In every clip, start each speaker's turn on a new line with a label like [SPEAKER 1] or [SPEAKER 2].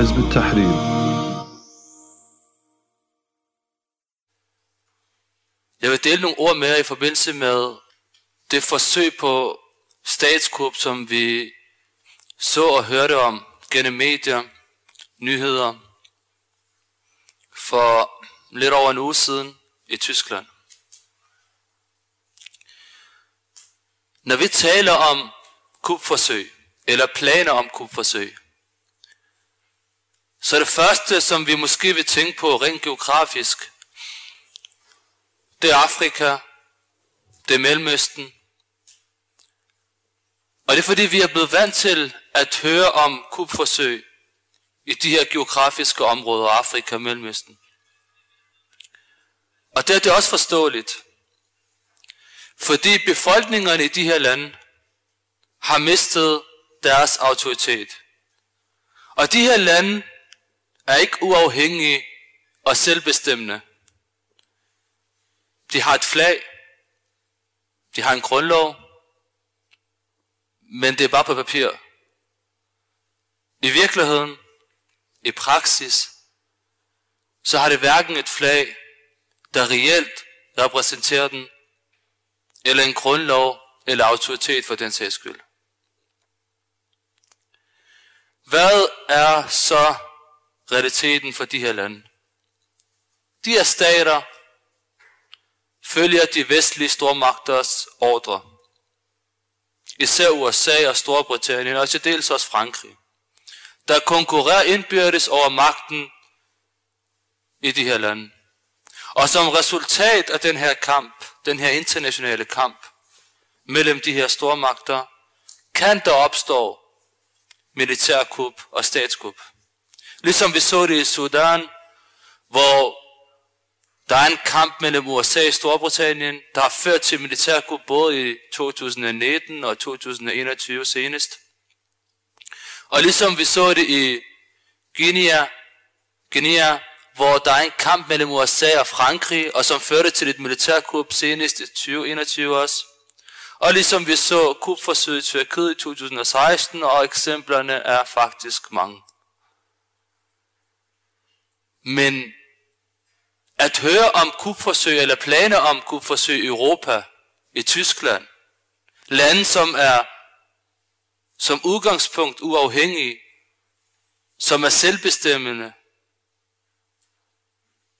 [SPEAKER 1] حزب التحرير
[SPEAKER 2] Jeg vil dele nogle ord med jer i forbindelse med det forsøg på statskup, som vi så og hørte om gennem medier, nyheder, for lidt over en uge siden i Tyskland. Når vi taler om kupforsøg, eller planer om kupforsøg, så det første, som vi måske vil tænke på rent geografisk, det er Afrika, det er Mellemøsten. Og det er fordi, vi er blevet vant til at høre om kupforsøg i de her geografiske områder, Afrika og Mellemøsten. Og det er det også forståeligt. Fordi befolkningerne i de her lande har mistet deres autoritet. Og de her lande er ikke uafhængige og selvbestemmende. De har et flag, de har en grundlov, men det er bare på papir. I virkeligheden, i praksis, så har det hverken et flag, der reelt repræsenterer den, eller en grundlov eller autoritet for den sags skyld. Hvad er så realiteten for de her lande? De her stater følger de vestlige stormagters ordre. Især USA og Storbritannien, og til dels også Frankrig, der konkurrerer indbyrdes over magten i de her lande. Og som resultat af den her kamp, den her internationale kamp mellem de her stormagter, kan der opstå militærkup og statskup. Ligesom vi så det i Sudan, hvor der er en kamp mellem USA og Storbritannien, der har ført til militærkup både i 2019 og 2021 senest. Og ligesom vi så det i Guinea, Guinea hvor der er en kamp mellem USA og Frankrig, og som førte til et militærkup senest i 2021 også. Og ligesom vi så kupforsøget i Tyrkiet i 2016, og eksemplerne er faktisk mange. Men at høre om kupforsøg eller planer om kupforsøg i Europa, i Tyskland, lande som er som udgangspunkt uafhængige, som er selvbestemmende,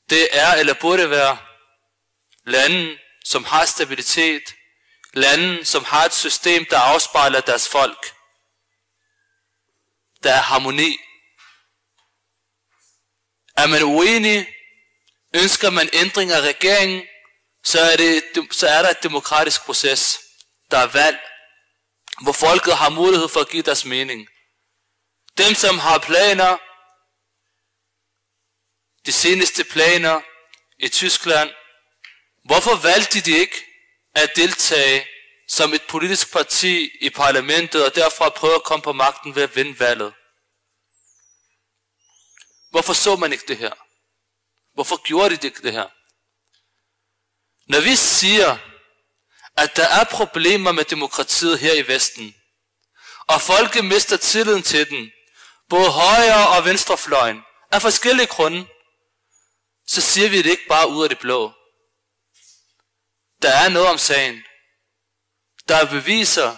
[SPEAKER 2] det er eller burde være lande, som har stabilitet, lande, som har et system, der afspejler deres folk. Der er harmoni. Er man uenig, ønsker man ændring af regeringen, så er, det, så er der et demokratisk proces. Der er valg, hvor folket har mulighed for at give deres mening. Dem, som har planer, de seneste planer i Tyskland, hvorfor valgte de ikke at deltage som et politisk parti i parlamentet og derfra prøve at komme på magten ved at vinde valget? Hvorfor så man ikke det her? Hvorfor gjorde de ikke det her? Når vi siger, at der er problemer med demokratiet her i Vesten, og folket mister tilliden til den, både højre og venstrefløjen, af forskellige grunde, så siger vi det ikke bare ud af det blå. Der er noget om sagen. Der er beviser.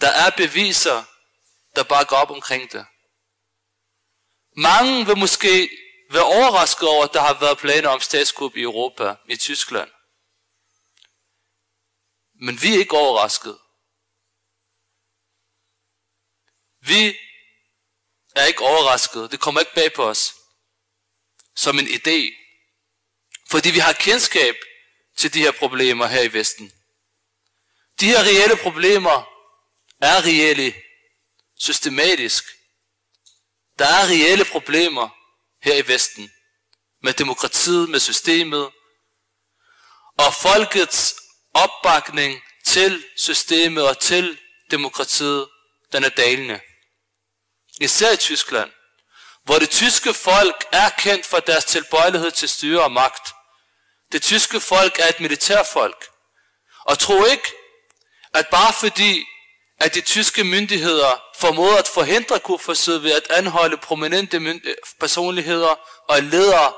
[SPEAKER 2] Der er beviser, der bare går op omkring det. Mange vil måske være overrasket over, at der har været planer om statskup i Europa, i Tyskland. Men vi er ikke overrasket. Vi er ikke overrasket. Det kommer ikke bag på os som en idé. Fordi vi har kendskab til de her problemer her i Vesten. De her reelle problemer er reelle systematisk. Der er reelle problemer her i Vesten med demokratiet, med systemet, og folkets opbakning til systemet og til demokratiet, den er dalende. Især i Tyskland hvor det tyske folk er kendt for deres tilbøjelighed til styre og magt. Det tyske folk er et militærfolk. Og tro ikke, at bare fordi, at de tyske myndigheder formåede at forhindre kupforsøget ved at anholde prominente personligheder og ledere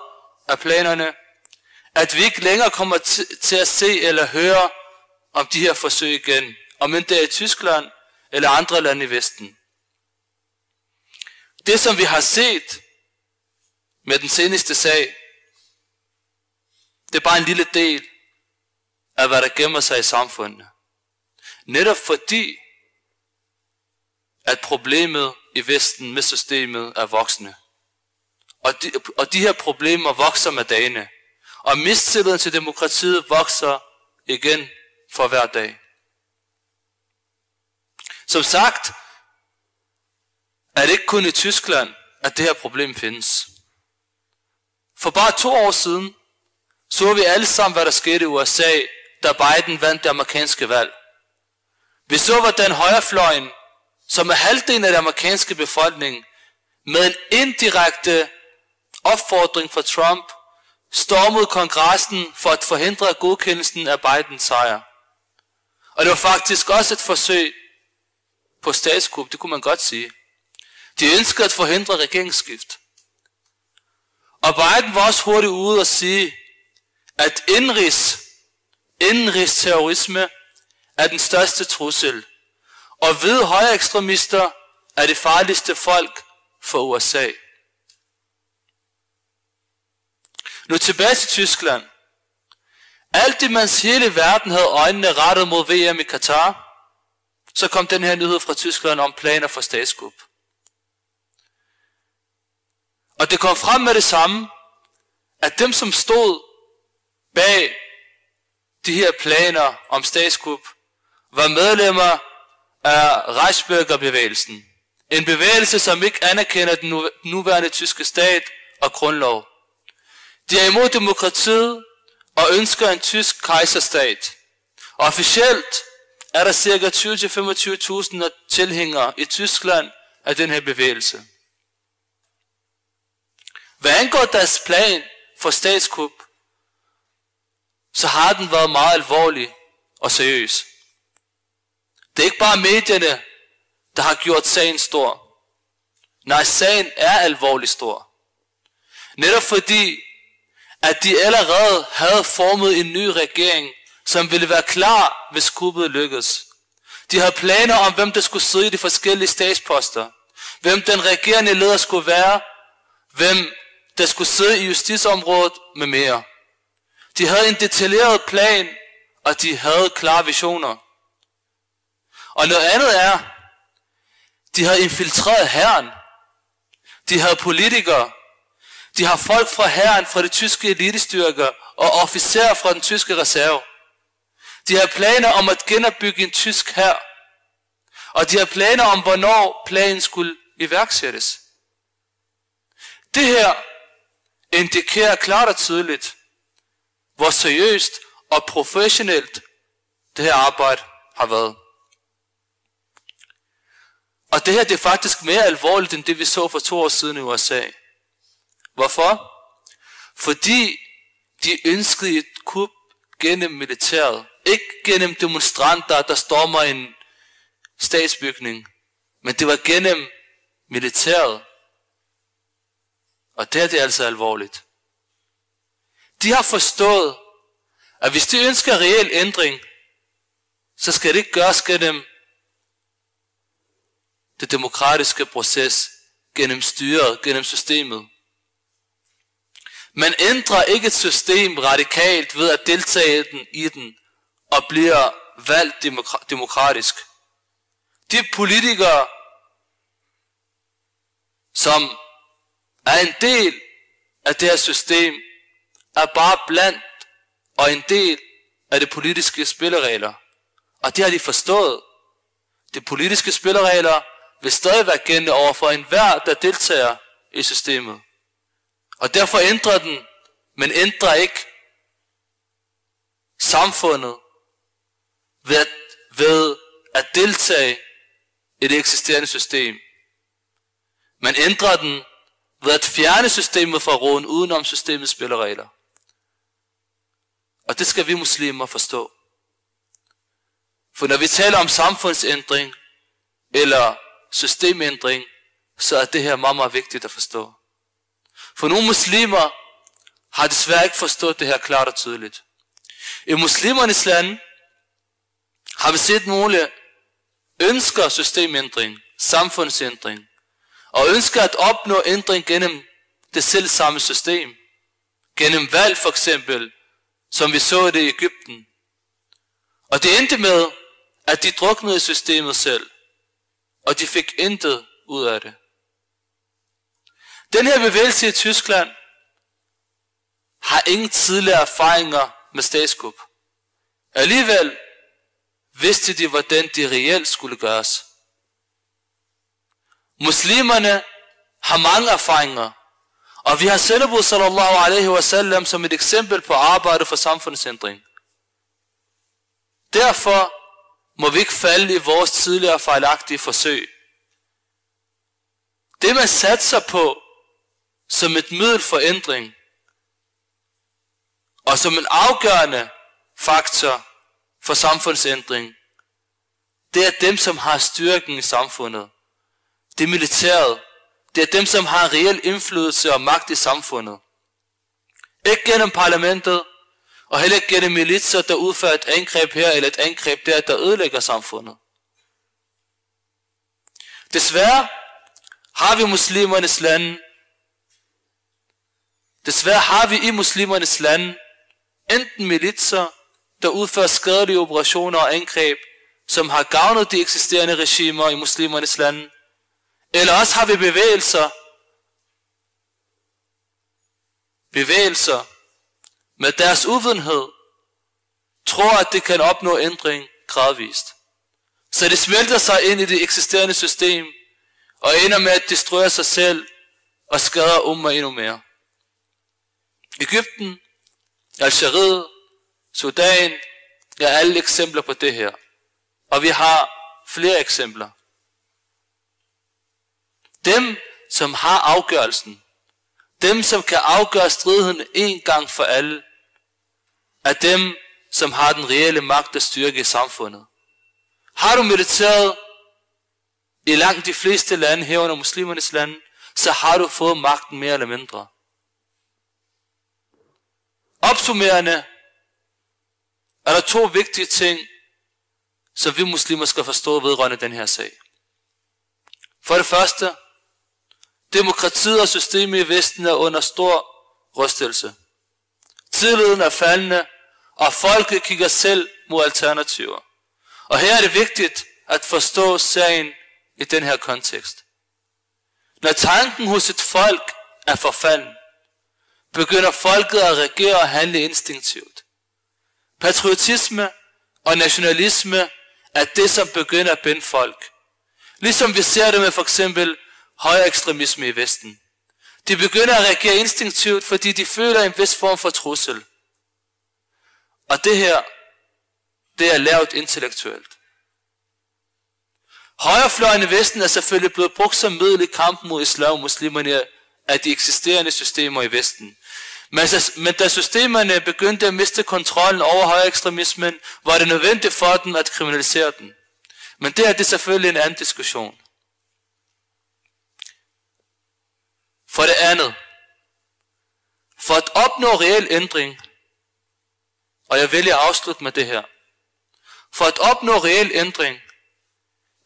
[SPEAKER 2] af planerne, at vi ikke længere kommer til at se eller høre om de her forsøg igen, om end det er i Tyskland eller andre lande i Vesten. Det som vi har set med den seneste sag, det er bare en lille del af hvad der gemmer sig i samfundet. Netop fordi, at problemet i Vesten med systemet er voksende. Og de, og de her problemer vokser med dagene. Og mistilliden til demokratiet vokser igen for hver dag. Som sagt, er det ikke kun i Tyskland, at det her problem findes. For bare to år siden, så vi alle sammen, hvad der skete i USA, da Biden vandt det amerikanske valg. Vi så, hvordan højrefløjen, som er halvdelen af den amerikanske befolkning, med en indirekte opfordring fra Trump, stormede kongressen for at forhindre godkendelsen af Bidens sejr. Og det var faktisk også et forsøg på statskup, det kunne man godt sige. De ønskede at forhindre regeringsskift. Og Biden var også hurtigt ude og sige, at indrigs, indrigsterrorisme er den største trussel, og hvide højre ekstremister er det farligste folk for USA. Nu tilbage til Tyskland. Alt det, mens hele verden havde øjnene rettet mod VM i Katar, så kom den her nyhed fra Tyskland om planer for statskup. Og det kom frem med det samme, at dem som stod bag de her planer om statskup, var medlemmer af Reichsbürgerbevægelsen. En bevægelse, som ikke anerkender den nuværende tyske stat og grundlov. De er imod demokratiet og ønsker en tysk kejserstat. Og officielt er der ca. 20-25.000 tilhængere i Tyskland af den her bevægelse. Hvad angår deres plan for statskup, så har den været meget alvorlig og seriøs. Det er ikke bare medierne, der har gjort sagen stor. Nej, sagen er alvorlig stor. Netop fordi, at de allerede havde formet en ny regering, som ville være klar, hvis kuppet lykkedes. De havde planer om, hvem der skulle sidde i de forskellige statsposter, hvem den regerende leder skulle være, hvem der skulle sidde i justitsområdet med mere. De havde en detaljeret plan, og de havde klare visioner. Og noget andet er, de havde infiltreret herren. De havde politikere. De har folk fra herren, fra de tyske elitestyrker og officerer fra den tyske reserve. De har planer om at genopbygge en tysk hær. Og de har planer om, hvornår planen skulle iværksættes. Det her indikerer klart og tydeligt, hvor seriøst og professionelt det her arbejde har været. Og det her det er faktisk mere alvorligt end det vi så for to år siden i USA. Hvorfor? Fordi de ønskede et kup gennem militæret. Ikke gennem demonstranter, der stormer en statsbygning. Men det var gennem militæret. Og det er det altså alvorligt. De har forstået, at hvis de ønsker reel ændring, så skal det ikke gøres gennem det demokratiske proces, gennem styret, gennem systemet. Man ændrer ikke et system radikalt ved at deltage den, i den og bliver valgt demokratisk. De politikere, som er en del af det her system, er bare blandt og en del af det politiske spilleregler. Og det har de forstået. De politiske spilleregler vil stadig være gældende over for enhver, der deltager i systemet. Og derfor ændrer den, men ændrer ikke samfundet ved at, ved at deltage i det eksisterende system. Man ændrer den ved at fjerne systemet fra roen, udenom systemets spilleregler. Og det skal vi muslimer forstå. For når vi taler om samfundsændring, eller systemændring, så er det her meget, meget vigtigt at forstå. For nogle muslimer har desværre ikke forstået det her klart og tydeligt. I muslimernes land har vi set nogle ønsker systemændring, samfundsændring, og ønsker at opnå ændring gennem det selv samme system. Gennem valg for eksempel, som vi så det i Ægypten. Og det endte med, at de druknede systemet selv, og de fik intet ud af det. Den her bevægelse i Tyskland har ingen tidligere erfaringer med statskup. Alligevel vidste de, hvordan de reelt skulle gøres. Muslimerne har mange erfaringer, og vi har Selebu sallallahu alaihi wasallam som et eksempel på arbejde for samfundsændring. Derfor må vi ikke falde i vores tidligere fejlagtige forsøg. Det man satser på som et middel for ændring, og som en afgørende faktor for samfundsændring, det er dem, som har styrken i samfundet. Det er militæret. Det er dem, som har reel indflydelse og magt i samfundet. Ikke gennem parlamentet, og heller ikke gennem militser, der udfører et angreb her eller et angreb der, der ødelægger samfundet. Desværre har vi muslimernes land. Desværre har vi i muslimernes land enten militser, der udfører skadelige operationer og angreb, som har gavnet de eksisterende regimer i muslimernes land, eller også har vi bevægelser, bevægelser med deres uvidenhed, tror, at det kan opnå ændring gradvist. Så det smelter sig ind i det eksisterende system, og ender med at destruere sig selv og skader umma endnu mere. Ægypten, Algeriet, Sudan er alle eksempler på det her. Og vi har flere eksempler. Dem, som har afgørelsen, dem, som kan afgøre striden en gang for alle, er dem, som har den reelle magt og styrke i samfundet. Har du mediteret i langt de fleste lande, herunder muslimernes lande, så har du fået magten mere eller mindre. Opsummerende er der to vigtige ting, som vi muslimer skal forstå vedrørende den her sag. For det første, demokratiet og systemet i Vesten er under stor rystelse. Tilliden er faldende, og folket kigger selv mod alternativer. Og her er det vigtigt at forstå sagen i den her kontekst. Når tanken hos et folk er forfalden, begynder folket at reagere og handle instinktivt. Patriotisme og nationalisme er det, som begynder at binde folk. Ligesom vi ser det med for eksempel højere ekstremisme i Vesten. De begynder at reagere instinktivt, fordi de føler en vis form for trussel. Og det her, det er lavet intellektuelt. Højrefløjen i Vesten er selvfølgelig blevet brugt som middel i kampen mod islam og muslimerne af de eksisterende systemer i Vesten. Men, men da systemerne begyndte at miste kontrollen over højere ekstremismen, var det nødvendigt for den at kriminalisere den. Men det er det selvfølgelig en anden diskussion. For det andet, for at opnå reel ændring, og jeg vælger at afslutte med det her, for at opnå reel ændring,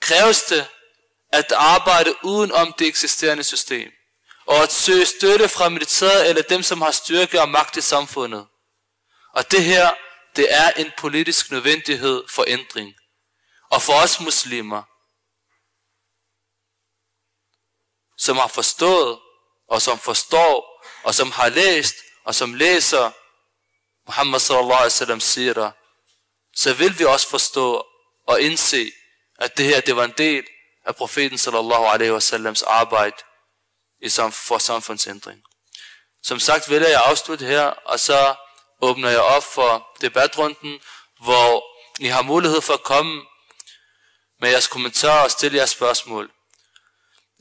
[SPEAKER 2] kræves det at arbejde uden om det eksisterende system, og at søge støtte fra militæret eller dem, som har styrke og magt i samfundet. Og det her, det er en politisk nødvendighed for ændring. Og for os muslimer, som har forstået, og som forstår, og som har læst, og som læser Muhammad sallallahu alaihi wasallam siger, så vil vi også forstå og indse, at det her det var en del af profeten sallallahu alaihi wasallams arbejde i sam, for samfundsændring. Som sagt vil jeg afslutte her, og så åbner jeg op for debatrunden, hvor I har mulighed for at komme med jeres kommentarer og stille jeres spørgsmål.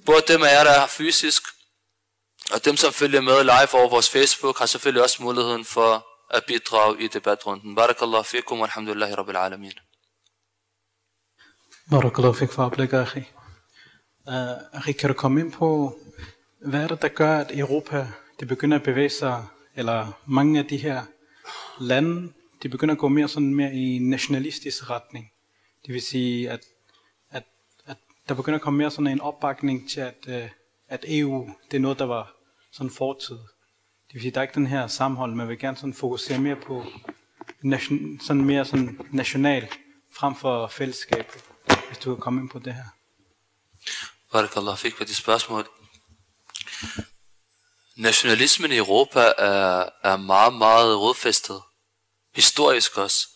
[SPEAKER 2] Både dem af jer, der er fysisk, og dem, som følger med live over vores Facebook, har selvfølgelig også muligheden for at bidrage i debatrunden. Barakallahu fikum, alhamdulillahi rabbil alamin.
[SPEAKER 1] Barakallahu fik for oplæg, Akhi. Uh, kan du komme ind på, hvad er det, der gør, at Europa det begynder at bevæge sig, eller mange af de her lande, de begynder at gå mere sådan mere i nationalistisk retning. Det vil sige, at, at, at der begynder at komme mere sådan en opbakning til, at, uh, at EU, det er noget, der var sådan fortid. Det vil sige, der er ikke den her sammenhold, man vil gerne sådan fokusere mere på nation, sådan mere sådan national frem for fællesskab, hvis du kan komme ind på det her.
[SPEAKER 2] Barakallah fik på de spørgsmål. Nationalismen i Europa er, er meget, meget rodfæstet. Historisk også.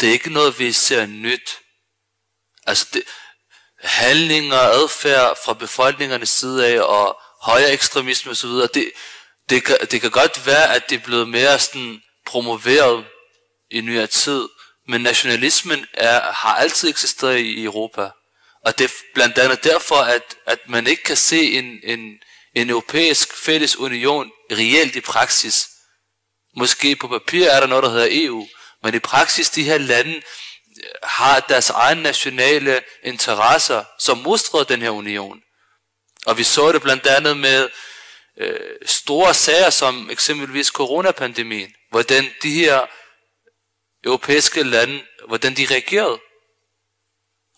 [SPEAKER 2] Det er ikke noget, vi ser nyt. Altså, det, handlinger og adfærd fra befolkningernes side af, og højere ekstremisme osv., det, det, kan, det kan godt være, at det er blevet mere sådan promoveret i nyere tid, men nationalismen er, har altid eksisteret i Europa. Og det er blandt andet derfor, at, at man ikke kan se en, en, en europæisk fælles union reelt i praksis. Måske på papir er der noget, der hedder EU, men i praksis de her lande øh, har deres egne nationale interesser, som modstrider den her union. Og vi så det blandt andet med øh, store sager som eksempelvis coronapandemien, hvordan de her europæiske lande, hvordan de reagerede.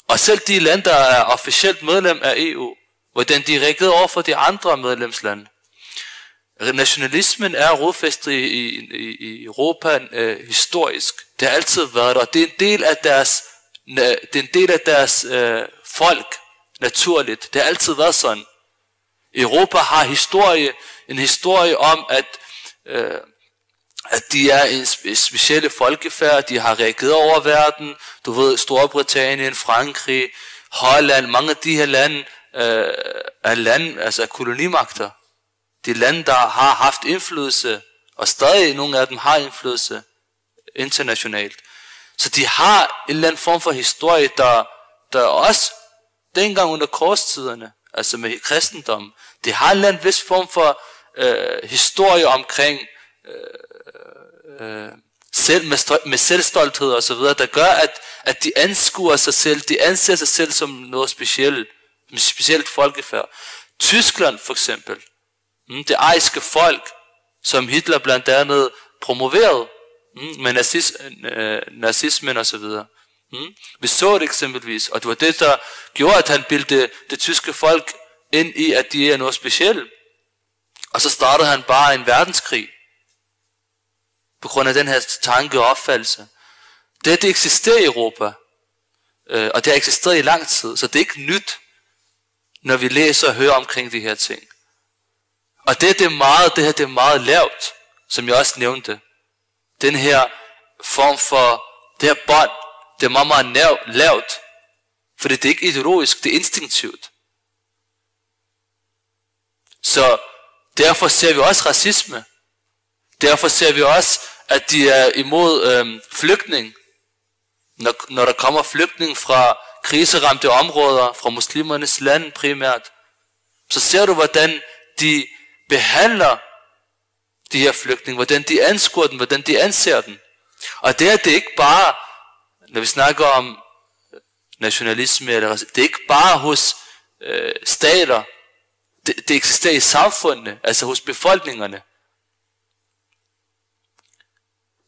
[SPEAKER 2] Og selv de lande, der er officielt medlem af EU, hvordan de reagerede over for de andre medlemslande. Nationalismen er rodfæstet i, i, i Europa øh, historisk. Det har altid været der, og det er en del af deres, det er en del af deres øh, folk, naturligt. Det har altid været sådan. Europa har historie, en historie om, at, øh, at de er en specielle folkefærd, de har reageret over verden. Du ved, Storbritannien, Frankrig, Holland, mange af de her lande øh, er lande, altså kolonimagter. De lande, der har haft indflydelse, og stadig nogle af dem har indflydelse internationalt. Så de har en eller anden form for historie, der, der også dengang under korstiderne, altså med kristendom, det har en eller anden vis form for øh, historie omkring øh, øh, selv med, med selvstolthed og så videre, der gør, at, at de anskuer sig selv, de anser sig selv som noget specielt, specielt folkefærd. Tyskland for eksempel, mm, det ejske folk, som Hitler blandt andet promoverede mm, med nazis, øh, nazismen og så videre. Mm. Vi så det eksempelvis, og det var det, der gjorde, at han bildte det tyske folk ind i, at de er noget specielt. Og så startede han bare en verdenskrig. På grund af den her tanke og opfattelse. Det, det eksisterer i Europa. Øh, og det har eksisteret i lang tid. Så det er ikke nyt, når vi læser og hører omkring de her ting. Og det, det er meget, det her det er meget lavt, som jeg også nævnte. Den her form for, det her bånd, det er meget, meget lavt. Fordi det er ikke ideologisk, det er instinktivt. Så derfor ser vi også racisme. Derfor ser vi også, at de er imod øhm, flygtning. Når, når der kommer flygtning fra kriseramte områder, fra muslimernes land primært, så ser du, hvordan de behandler de her flygtninge, hvordan de anskuer dem, hvordan de anser dem. Og det er det ikke bare, når vi snakker om øh, nationalisme, eller, det er ikke bare hos øh, stater, det, det eksisterer i samfundene, altså hos befolkningerne.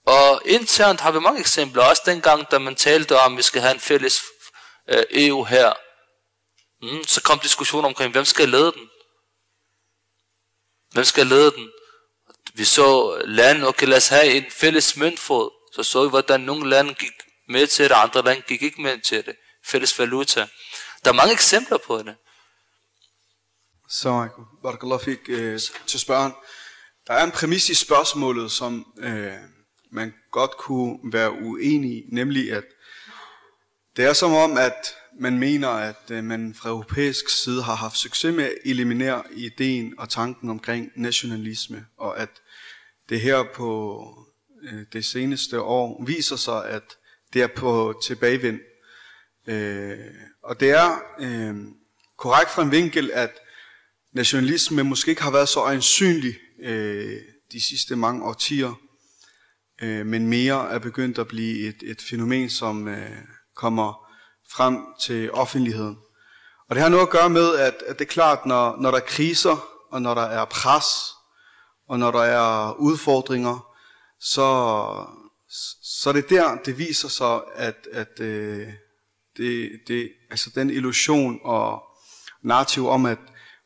[SPEAKER 2] Og internt har vi mange eksempler, også dengang, da man talte om, at vi skal have en fælles øh, EU her. Mm, så kom diskussion omkring, hvem skal lede den? Hvem skal lede den? Vi så øh, lande, okay lad os have en fælles møntfod. Så så vi, hvordan nogle lande gik med til det, andre lande gik ikke med til det. Fælles valuta. Der er mange eksempler på det.
[SPEAKER 3] Så Barakallah fik øh, til spørgen. Der er en præmis i spørgsmålet, som øh, man godt kunne være uenig i, nemlig at det er som om, at man mener, at øh, man fra europæisk side har haft succes med at eliminere ideen og tanken omkring nationalisme, og at det her på øh, det seneste år viser sig, at det er på tilbagevind. Øh, og det er øh, korrekt fra en vinkel, at nationalisme måske ikke har været så ansynlig øh, de sidste mange årtier, øh, men mere er begyndt at blive et, et fænomen, som øh, kommer frem til offentligheden. Og det har noget at gøre med, at, at det er klart, når, når der er kriser, og når der er pres, og når der er udfordringer, så, så det der, det viser sig, at, at øh, det, det, altså den illusion og narrativ om, at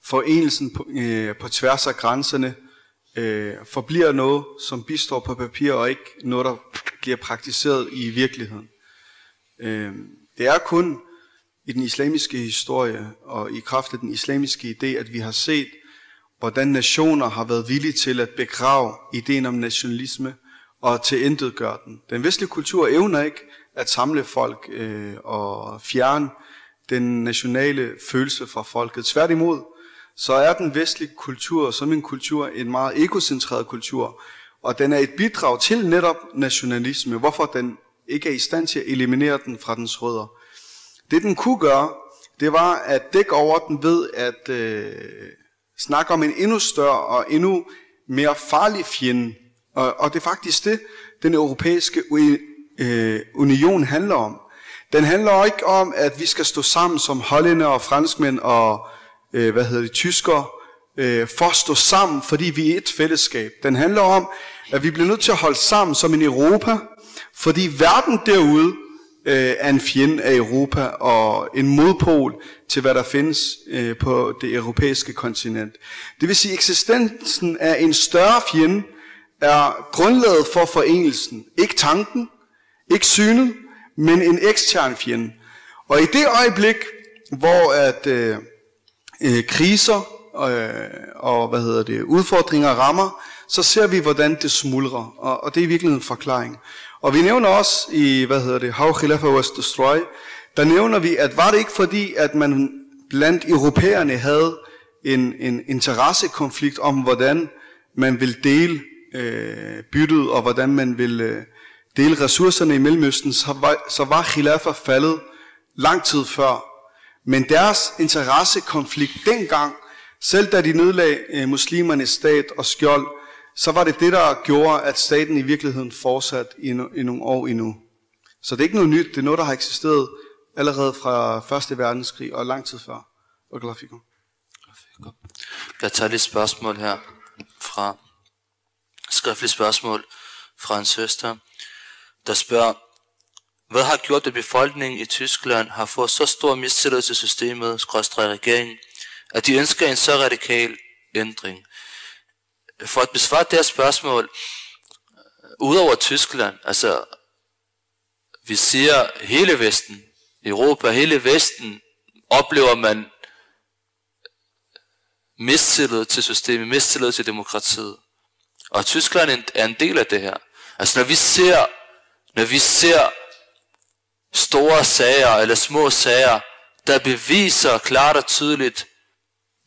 [SPEAKER 3] forenelsen på, øh, på tværs af grænserne øh, forbliver noget, som bistår på papir, og ikke noget, der bliver praktiseret i virkeligheden. Øh, det er kun i den islamiske historie og i kraft af den islamiske idé, at vi har set, hvordan nationer har været villige til at begrave ideen om nationalisme og til intet gør den. Den vestlige kultur evner ikke at samle folk øh, og fjerne den nationale følelse fra folket. Tværtimod, så er den vestlige kultur som en kultur en meget egocentreret kultur, og den er et bidrag til netop nationalisme, hvorfor den ikke er i stand til at eliminere den fra dens rødder. Det den kunne gøre, det var at dække over den ved at øh, snakke om en endnu større og endnu mere farlig fjende. Og, og det er faktisk det, den europæiske øh, union handler om. Den handler ikke om, at vi skal stå sammen som hollænder og franskmænd og øh, hvad hedder det, tyskere, øh, for at stå sammen, fordi vi er et fællesskab. Den handler om, at vi bliver nødt til at holde sammen som en Europa, fordi verden derude øh, er en fjende af Europa og en modpol til, hvad der findes øh, på det europæiske kontinent. Det vil sige, at eksistensen af en større fjende er grundlaget for forenelsen. Ikke tanken, ikke synet, men en ekstern fjende. Og i det øjeblik, hvor at øh, øh, kriser øh, og hvad hedder det, udfordringer rammer, så ser vi, hvordan det smuldrer. Og, og det er i virkeligheden en forklaring. Og vi nævner også i, hvad hedder det, How Khilafah was destroyed, der nævner vi, at var det ikke fordi, at man blandt europæerne havde en, en interessekonflikt om, hvordan man vil dele øh, byttet, og hvordan man ville øh, dele ressourcerne i Mellemøsten, så var, så var Khilafah faldet lang tid før. Men deres interessekonflikt dengang, selv da de nedlagde øh, muslimernes stat og skjold, så var det det, der gjorde, at staten i virkeligheden fortsat i, no, i nogle år endnu. Så det er ikke noget nyt, det er noget, der har eksisteret allerede fra Første Verdenskrig og lang tid før. Og glad
[SPEAKER 2] Jeg tager lidt spørgsmål her fra skriftligt spørgsmål fra en søster, der spørger, hvad har gjort, at befolkningen i Tyskland har fået så stor mistillid til systemet, skråstrej regeringen, at de ønsker en så radikal ændring? For at besvare deres spørgsmål, øh, udover Tyskland, altså vi siger hele Vesten, Europa, hele Vesten, oplever man mistillid til systemet, mistillid til demokratiet. Og Tyskland er en del af det her. Altså når vi ser, når vi ser store sager eller små sager, der beviser klart og tydeligt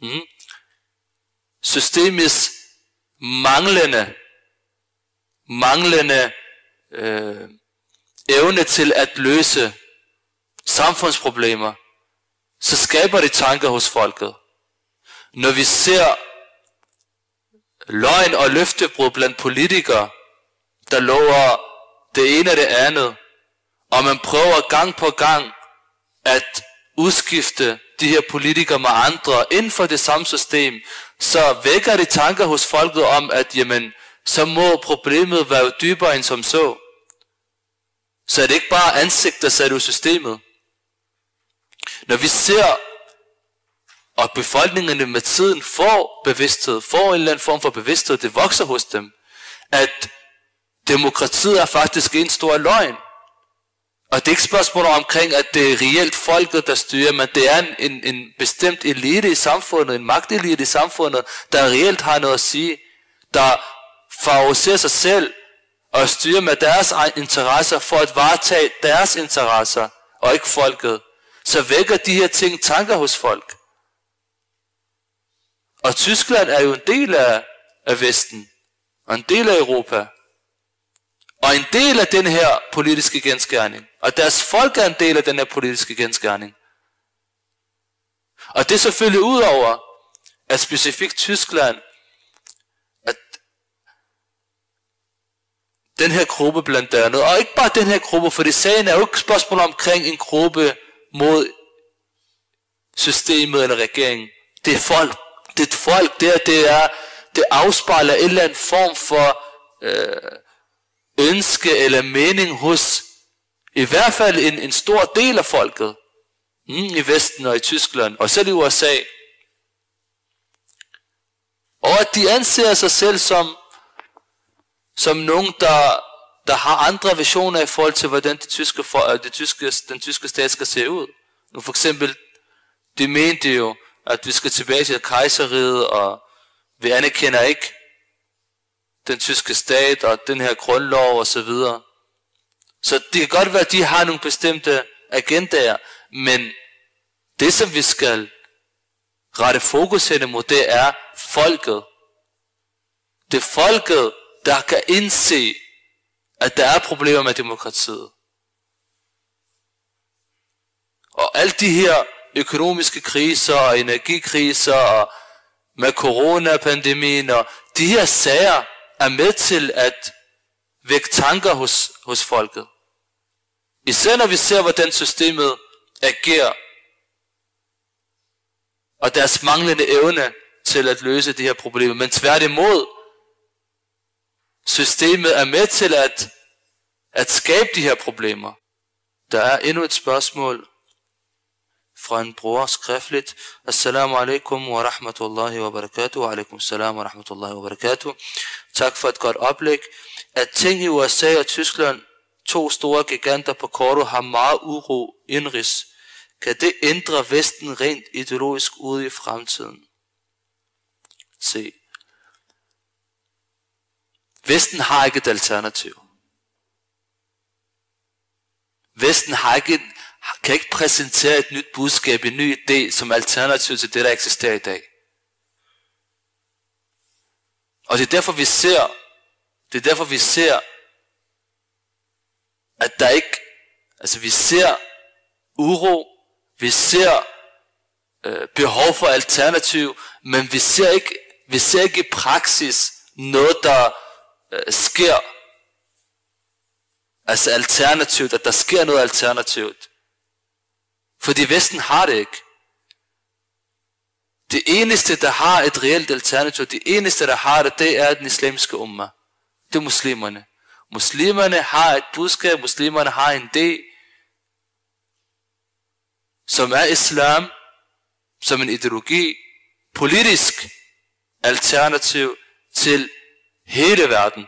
[SPEAKER 2] mm, systemets manglende, manglende øh, evne til at løse samfundsproblemer, så skaber det tanker hos folket. Når vi ser løgn og løftebrud blandt politikere, der lover det ene og det andet, og man prøver gang på gang at udskifte de her politikere med andre inden for det samme system, så vækker det tanker hos folket om, at jamen, så må problemet være dybere end som så. Så er det ikke bare ansigt, der sætter ud systemet. Når vi ser, og befolkningerne med tiden får bevidsthed, får en eller anden form for bevidsthed, det vokser hos dem, at demokratiet er faktisk en stor løgn. Og det er ikke spørgsmål omkring, at det er reelt folket, der styrer, men det er en, en, en bestemt elite i samfundet, en magtelite i samfundet, der reelt har noget at sige, der favoriserer sig selv og styrer med deres interesser for at varetage deres interesser, og ikke folket. Så vækker de her ting tanker hos folk. Og Tyskland er jo en del af, af Vesten, og en del af Europa. Og en del af den her politiske genskærning. Og deres folk er en del af den her politiske genskærning. Og det er selvfølgelig ud over, at specifikt Tyskland, at den her gruppe blandt andet, og ikke bare den her gruppe, for det sagen er jo ikke spørgsmål omkring en gruppe mod systemet eller regeringen. Det er folk. Det folk der, det er, det afspejler en eller anden form for øh, ønske eller mening hos i hvert fald en, en stor del af folket mm, i Vesten og i Tyskland, og selv i USA. Og at de anser sig selv som, som nogen, der, der har andre visioner i forhold til, hvordan det tyske, for, øh, det tyske, den tyske stat skal se ud. Nu for eksempel, de mente jo, at vi skal tilbage til kejseriet, og vi anerkender ikke den tyske stat og den her grundlov og så videre. Så det kan godt være, at de har nogle bestemte agendaer, men det som vi skal rette fokus hen imod, det er folket. Det er folket, der kan indse, at der er problemer med demokratiet. Og alle de her økonomiske kriser og energikriser og med coronapandemien og de her sager er med til at vække tanker hos, hos folket. Især når vi ser, hvordan systemet agerer, og deres manglende evne til at løse de her problemer. Men tværtimod, systemet er med til at, at skabe de her problemer. Der er endnu et spørgsmål fra en bror skriftligt. Assalamu alaikum wa rahmatullahi wa barakatuh. Wa alaikum salam wa rahmatullahi wa barakatuh. Tak for et godt oplæg. At ting i USA og Tyskland to store giganter på kortet har meget uro indrigs. Kan det ændre Vesten rent ideologisk ude i fremtiden? Se. Vesten har ikke et alternativ. Vesten har ikke, kan ikke præsentere et nyt budskab, en ny idé som alternativ til det, der eksisterer i dag. Og det er derfor, vi ser, det er derfor, vi ser at der ikke, altså vi ser uro, vi ser øh, behov for alternativ, men vi ser ikke, vi ser ikke i praksis noget, der øh, sker, altså alternativt, at der sker noget alternativt. Fordi Vesten har det ikke. Det eneste, der har et reelt alternativ, det eneste, der har det, det er den islamiske umma. Det er muslimerne. Muslimerne har et budskab, muslimerne har en idé, som er islam, som en ideologi, politisk alternativ til hele verden.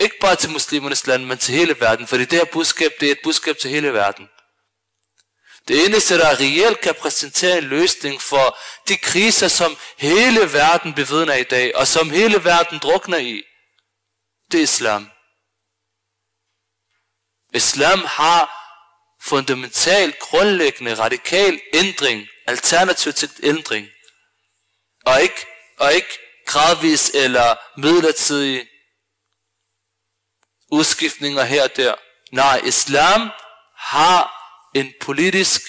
[SPEAKER 2] Ikke bare til muslimernes land, men til hele verden, fordi det her budskab, det er et budskab til hele verden. Det eneste, der reelt kan præsentere en løsning for de kriser, som hele verden bevidner i dag, og som hele verden drukner i, det er islam. Islam har fundamental, grundlæggende, radikal ændring, alternativ til ændring. Og ikke, og ikke gradvis eller midlertidig udskiftninger her og der. Nej, islam har en politisk,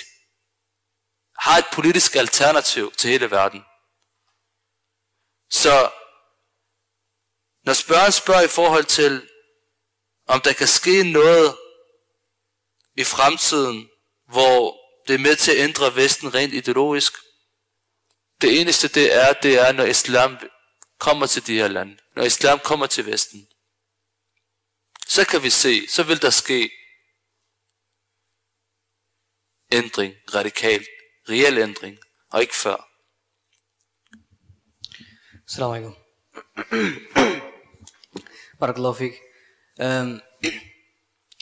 [SPEAKER 2] har et politisk alternativ til hele verden. Så når spørgeren spørger i forhold til, om der kan ske noget i fremtiden, hvor det er med til at ændre Vesten rent ideologisk. Det eneste det er, det er, når islam kommer til de her lande. Når islam kommer til Vesten. Så kan vi se, så vil der ske ændring, radikal, reel ændring, og ikke før.
[SPEAKER 4] Assalamu alaikum. Barakallahu fik. Um,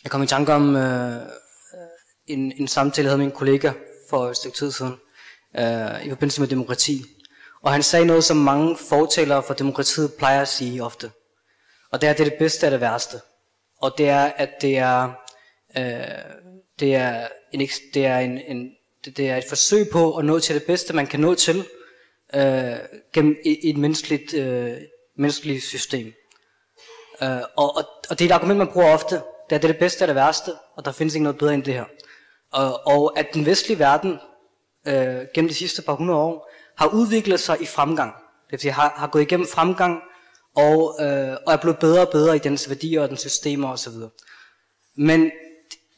[SPEAKER 4] jeg kom i tanke om uh, en, en samtale, jeg havde med en kollega for et stykke tid siden, uh, i forbindelse med demokrati. Og han sagde noget, som mange fortalere for demokratiet plejer at sige ofte. Og det er, at det er det bedste af det værste. Og det er, at det er, uh, det er, en, det er, en, en, det er et forsøg på at nå til det bedste, man kan nå til øh, gennem et, et menneskeligt, øh, menneskeligt system. Øh, og, og, og det er et argument, man bruger ofte. Det er det, er det bedste og det værste, og der findes ikke noget bedre end det her. Og, og at den vestlige verden øh, gennem de sidste par hundrede år har udviklet sig i fremgang. Det vil sige, har, har gået igennem fremgang og, øh, og er blevet bedre og bedre i dens værdier og dens systemer osv. Men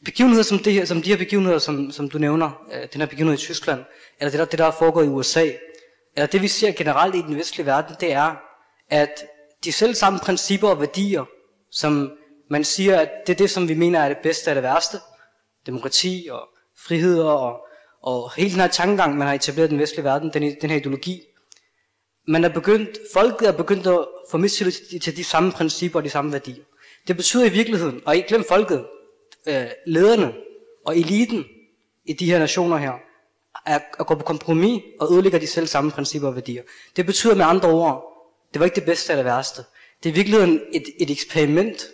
[SPEAKER 4] begivenheder som, det her, som de her begivenheder, som, som du nævner, øh, den her begivenhed i Tyskland, eller det der, det der er foregået i USA, eller det vi ser generelt i den vestlige verden, det er, at de selv samme principper og værdier, som man siger, at det er det, som vi mener er det bedste af det værste, demokrati og friheder og, og hele den her tankegang, man har etableret i den vestlige verden, den, den her ideologi, man er begyndt, folket er begyndt at få mistillid til, til de samme principper og de samme værdier. Det betyder i virkeligheden, og ikke glem folket, øh, lederne og eliten i de her nationer her, er at gå på kompromis og ødelægger de selv samme principper og værdier. Det betyder med andre ord, det var ikke det bedste eller det værste. Det er i virkeligheden et, et eksperiment,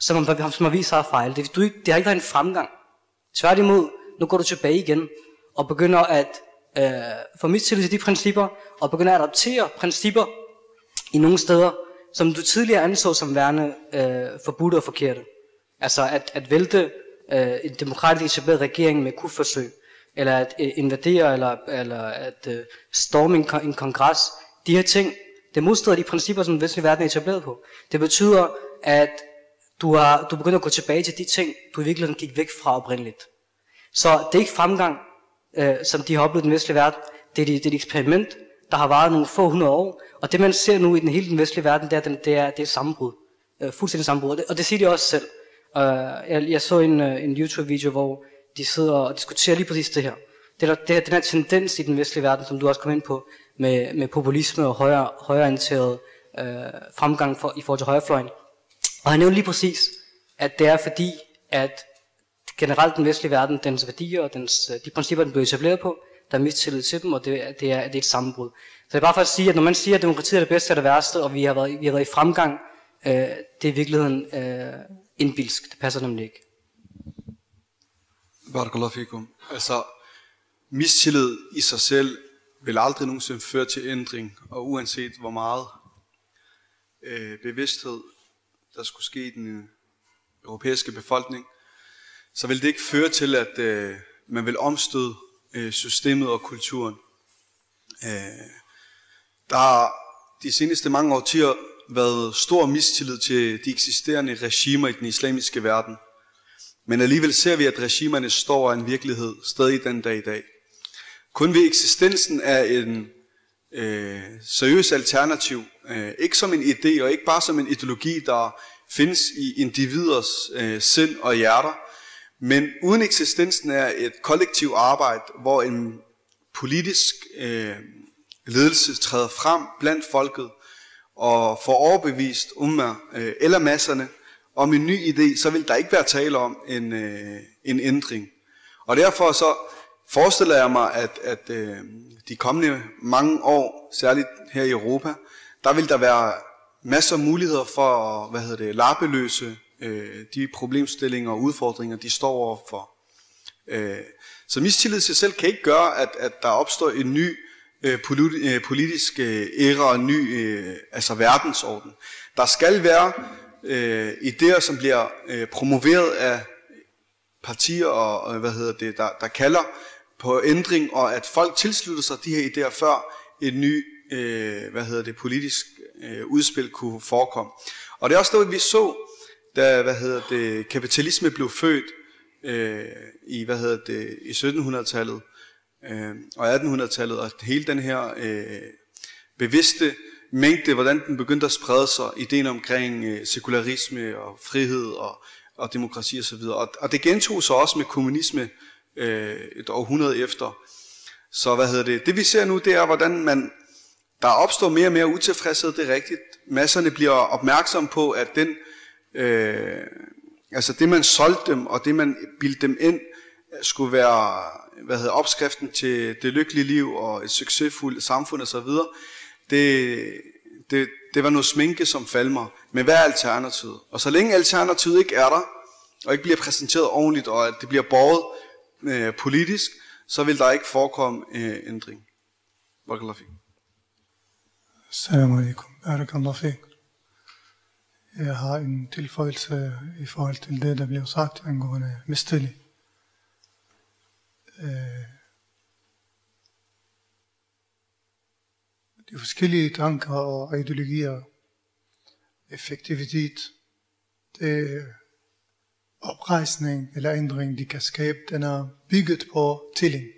[SPEAKER 4] som, har, som har vist sig at fejle. Det, du, det har ikke været en fremgang. Tværtimod, nu går du tilbage igen og begynder at øh, få mistillid til de principper, og begynder at adoptere principper i nogle steder, som du tidligere anså som værende øh, forbudte og forkerte. Altså at, at vælte øh, en demokratisk etableret regering med kuforsøg, eller at øh, invadere, eller, eller at øh, storme en, en kongres. De her ting, det modstrider de principper, som den vestlige verden er etableret på. Det betyder, at du, har, du begynder at gå tilbage til de ting, du i virkeligheden gik væk fra oprindeligt. Så det er ikke fremgang, øh, som de har oplevet i den vestlige verden. Det er, det er et eksperiment, der har varet nogle få hundrede år. Og det man ser nu i den hele den vestlige verden, det er, det er, det er sammenbrud. Øh, fuldstændig sammenbrud. Og det, og det siger de også selv. Uh, jeg, jeg så en, uh, en YouTube-video, hvor de sidder og diskuterer lige præcis det her. Det er, det er den her tendens i den vestlige verden, som du også kom ind på, med, med populisme og højere, højreorienteret øh, fremgang for, i forhold til højrefløjen. Og han nævnte lige præcis, at det er fordi, at generelt den vestlige verden, dens værdier og dens, øh, de principper, den blev etableret på, der er mistillid til dem, og det, det, er, det er et sammenbrud. Så det er bare for at sige, at når man siger, at demokratiet er det bedste og det værste, og vi har været, vi har været i fremgang, øh, det er i virkeligheden øh, indbilsk. Det passer nemlig ikke.
[SPEAKER 3] Barakallahu fikum. Altså, mistillid i sig selv vil aldrig nogensinde føre til ændring, og uanset hvor meget øh, bevidsthed, der skulle ske i den øh, europæiske befolkning, så vil det ikke føre til, at øh, man vil omstøde øh, systemet og kulturen. Øh, der har de seneste mange årtier været stor mistillid til de eksisterende regimer i den islamiske verden. Men alligevel ser vi, at regimerne står af en virkelighed stadig den dag i dag. Kun ved eksistensen af en øh, seriøs alternativ, øh, ikke som en idé og ikke bare som en ideologi, der findes i individers øh, sind og hjerter, men uden eksistensen af et kollektivt arbejde, hvor en politisk øh, ledelse træder frem blandt folket og får overbevist umma øh, eller masserne om en ny idé, så vil der ikke være tale om en, øh, en ændring. Og derfor så forestiller jeg mig, at, at øh, de kommende mange år, særligt her i Europa, der vil der være masser af muligheder for at hvad hedder det, lappeløse øh, de problemstillinger og udfordringer, de står overfor. Øh, så mistillid til sig selv kan ikke gøre, at, at der opstår en ny øh, øh, politisk øh, æra og ny øh, altså verdensorden. Der skal være øh, idéer, som bliver øh, promoveret af partier, og, hvad hedder det, der, der kalder på ændring, og at folk tilslutter sig de her idéer, før et ny øh, hvad hedder det, politisk øh, udspil kunne forekomme. Og det er også noget, vi så, da hvad hedder det, kapitalisme blev født øh, i, hvad hedder det, i 1700-tallet øh, og 1800-tallet, og hele den her øh, bevidste mængde, hvordan den begyndte at sprede sig, ideen omkring øh, sekularisme og frihed og, og demokrati osv. Og, og det gentog sig også med kommunisme øh, et århundrede efter. Så hvad hedder det? Det vi ser nu, det er, hvordan man, der opstår mere og mere utilfredshed, det er rigtigt. Masserne bliver opmærksom på, at den, øh, altså det man solgte dem, og det man bildte dem ind, skulle være hvad hedder, opskriften til det lykkelige liv og et succesfuldt samfund osv., det, det, det var noget sminke, som falmer. Men hvad er alternativet? Og så længe alternativet ikke er der, og ikke bliver præsenteret ordentligt, og at det bliver borget øh, politisk, så vil der ikke forekomme øh, ændring. Barakallahu fik.
[SPEAKER 5] Assalamu alaikum. Barakallahu fik. Jeg har en tilføjelse i forhold til det, der blev sagt angående mistillid. Øh, de forskellige tanker og ideologier, effektivitet, det oprejsning eller ændring, de kan skabe, den er bygget på tillid.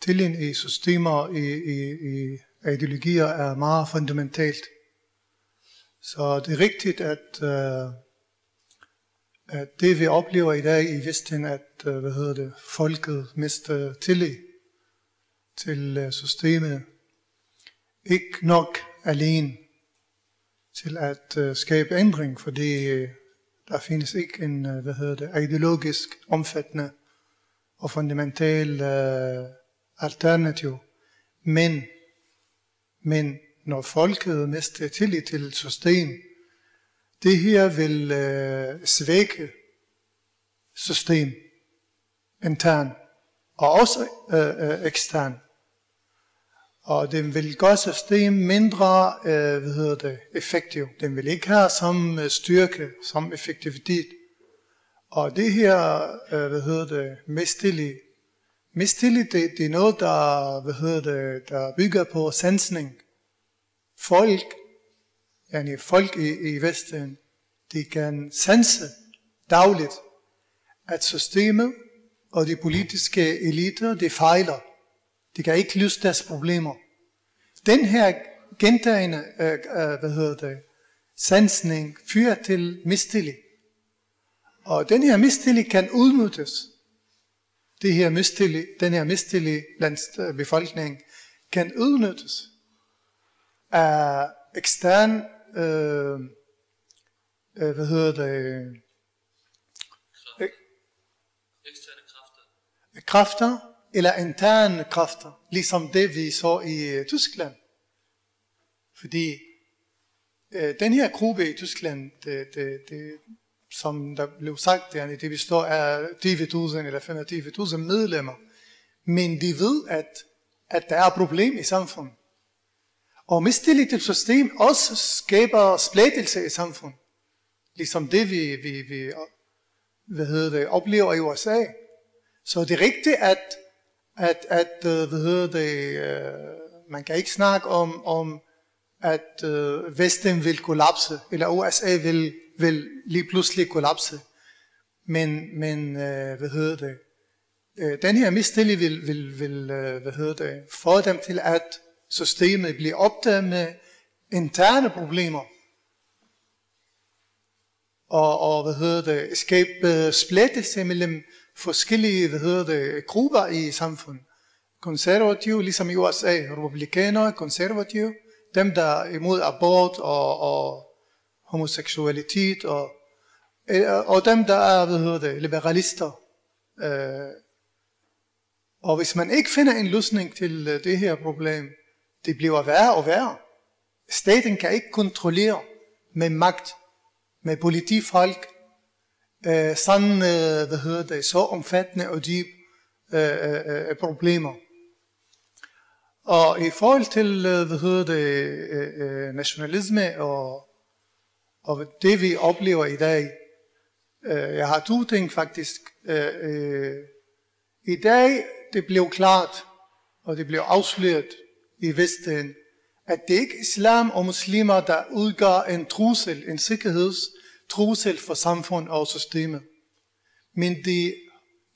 [SPEAKER 5] Tillid i systemer, i, i, i ideologier er meget fundamentalt. Så det er rigtigt, at, øh, det vi oplever i dag i Vesten, at øh, hvad hedder det, folket mister tillid til øh, systemet, ikke nok alene til at øh, skabe ændring, fordi der findes ikke en hvad hedder det, ideologisk omfattende og fundamental alternativ. Men, men når folket mister tillid til system, det her vil øh, svække system intern og også øh, øh, ekstern. Og den vil gøre system mindre øh, hvad hedder det, effektiv. Den vil ikke have samme øh, styrke, samme effektivitet. Og det her, øh, hvad hedder det, mistillid. Mistillid, det, det er noget, der, hvad hedder det, der bygger på sansning. Folk, yani folk i, i Vesten, de kan sanse dagligt, at systemet og de politiske eliter, de fejler. De kan ikke løse deres problemer. Den her gentagende, øh, øh, hvad hedder det, sansning fører til mistillid. Og den her mistillid kan udnyttes. Det her mistillid, den her mistillid blandt øh, befolkningen kan udnyttes af ekstern, øh, øh, hvad hedder det, øh,
[SPEAKER 2] Eksterne kræfter.
[SPEAKER 5] kræfter, eller interne kræfter, ligesom det vi så i uh, Tyskland. Fordi uh, den her gruppe i Tyskland, det, det, det, som der blev sagt, det, det består af 20.000 eller 25.000 medlemmer, men de ved, at, at der er problem i samfundet. Og mistillid til system også skaber splittelse i samfundet. Ligesom det, vi, vi, vi hvad hedder det, oplever i USA. Så det er rigtigt, at at, at øh, hvad hedder det, øh, man kan ikke snakke om, om at øh, Vesten vil kollapse, eller USA vil, vil lige pludselig kollapse. Men, men øh, hvad hedder det, øh, den her mistillid vil, vil, vil øh, hvad hedder det, få dem til, at systemet bliver opdaget med interne problemer. Og, og hvad hedder det, skabe øh, splittelse mellem forskellige hvad hedder det, grupper i samfundet. Konservative, ligesom i USA, republikanere, konservative, dem der er imod abort og, og homoseksualitet, og, øh, og dem der er hvad hedder det, liberalister. Øh, og hvis man ikke finder en løsning til øh, det her problem, det bliver værre og værre. Staten kan ikke kontrollere med magt, med politifolk, øh, sådan, øh, hvad hedder det, så omfattende og dyb øh, øh, øh problemer. Og i forhold til, øh, hvad hedder det, øh, øh, nationalisme og, og det vi oplever i dag, øh, jeg har to ting faktisk. Øh, øh, I dag, det blev klart, og det blev afsløret i Vesten, at det ikke er islam og muslimer, der udgør en trussel, en sikkerhedstrussel for samfund og systemet. Men det,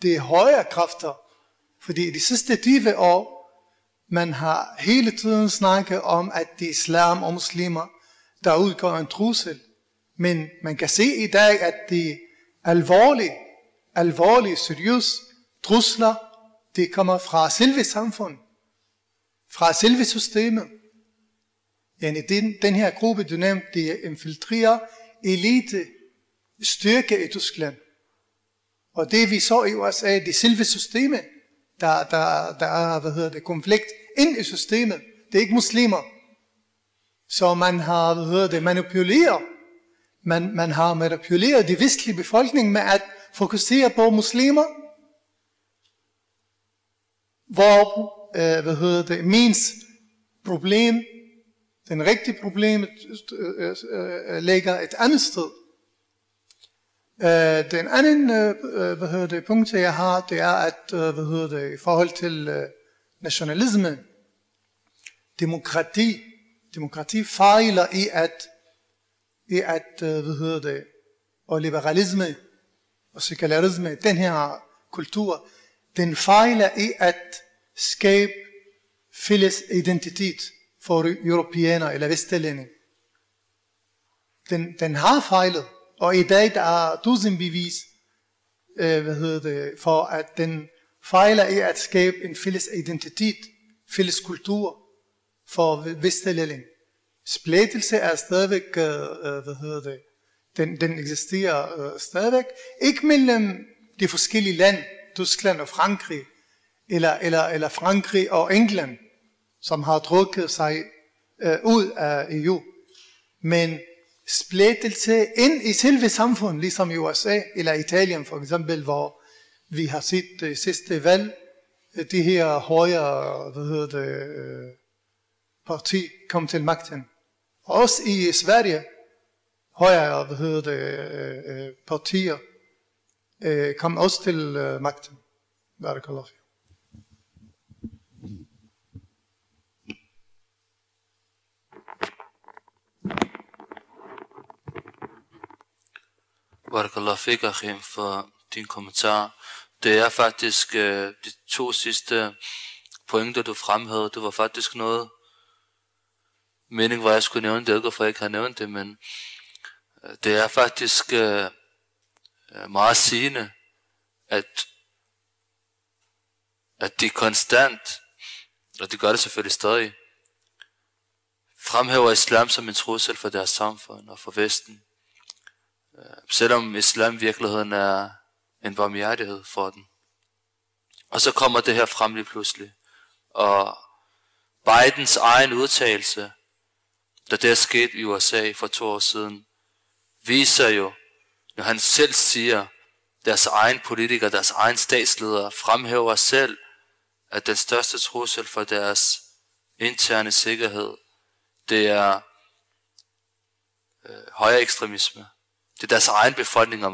[SPEAKER 5] det er højere kræfter, fordi de sidste 20 år, man har hele tiden snakket om, at det er islam og muslimer, der udgør en trussel. Men man kan se i dag, at det alvorlige, alvorlige, seriøse trusler, det kommer fra selve samfundet, fra selve systemet. Yani den, den her gruppe, du nævnte, det infiltrerer elite styrke i Tyskland. Og det vi så i USA, det selve systemet, der, der, der er, hvad hedder det, konflikt ind i systemet. Det er ikke muslimer. Så man har, hvad hedder det, manipuleret. Man, man har manipuleret de vestlige befolkning med at fokusere på muslimer, hvor, øh, hvad hedder det, mens problem. Den rigtige problem øh, øh, øh, ligger et andet sted. Øh, den anden øh, øh, hvad hedder det, punkt, jeg har, det er, at øh, hvad hedder det, i forhold til øh, nationalisme, demokrati, demokrati fejler i at, i at øh, hvad hedder det, og liberalisme og sekularisme, den her kultur, den fejler i at skabe fælles identitet for europæer eller vestlændinge. Den, den har fejlet, og i dag der er tusindbevis øh, hvad hedder det, for at den fejler i at skabe en fælles identitet, fælles kultur for vestlændinge. Splittelse er stadigvæk, øh, øh, hvad hedder det, den, den eksisterer øh, stadigvæk. Ikke mellem de forskellige lande, Tyskland og Frankrig, eller, eller, eller Frankrig og England, som har trukket sig øh, ud af EU. Men splittelse ind i selve samfundet, ligesom i USA eller Italien for eksempel, hvor vi har set det sidste valg, øh, de her højre hvad hedder det, øh, parti kom til magten. Også i Sverige, højre hvad hedder det, øh, partier kom også til magten. Barakallahu
[SPEAKER 2] Barakallah fik, Achim, for din kommentar. Det er faktisk øh, de to sidste pointer, du fremhævede. Det var faktisk noget, mening var, at jeg skulle nævne det, for jeg ikke har nævnt det, men øh, det er faktisk øh, øh meget sigende, at, at de konstant, og de gør det selvfølgelig stadig, fremhæver islam som en trussel for deres samfund og for Vesten. Selvom islam i virkeligheden er en barmhjertighed for den. Og så kommer det her frem lige pludselig. Og Bidens egen udtalelse, da det er sket i USA for to år siden, viser jo, når han selv siger, deres egen politikere, deres egen statsledere fremhæver selv, at den største trussel for deres interne sikkerhed, det er øh, højere ekstremisme. Det er deres egen befolkning og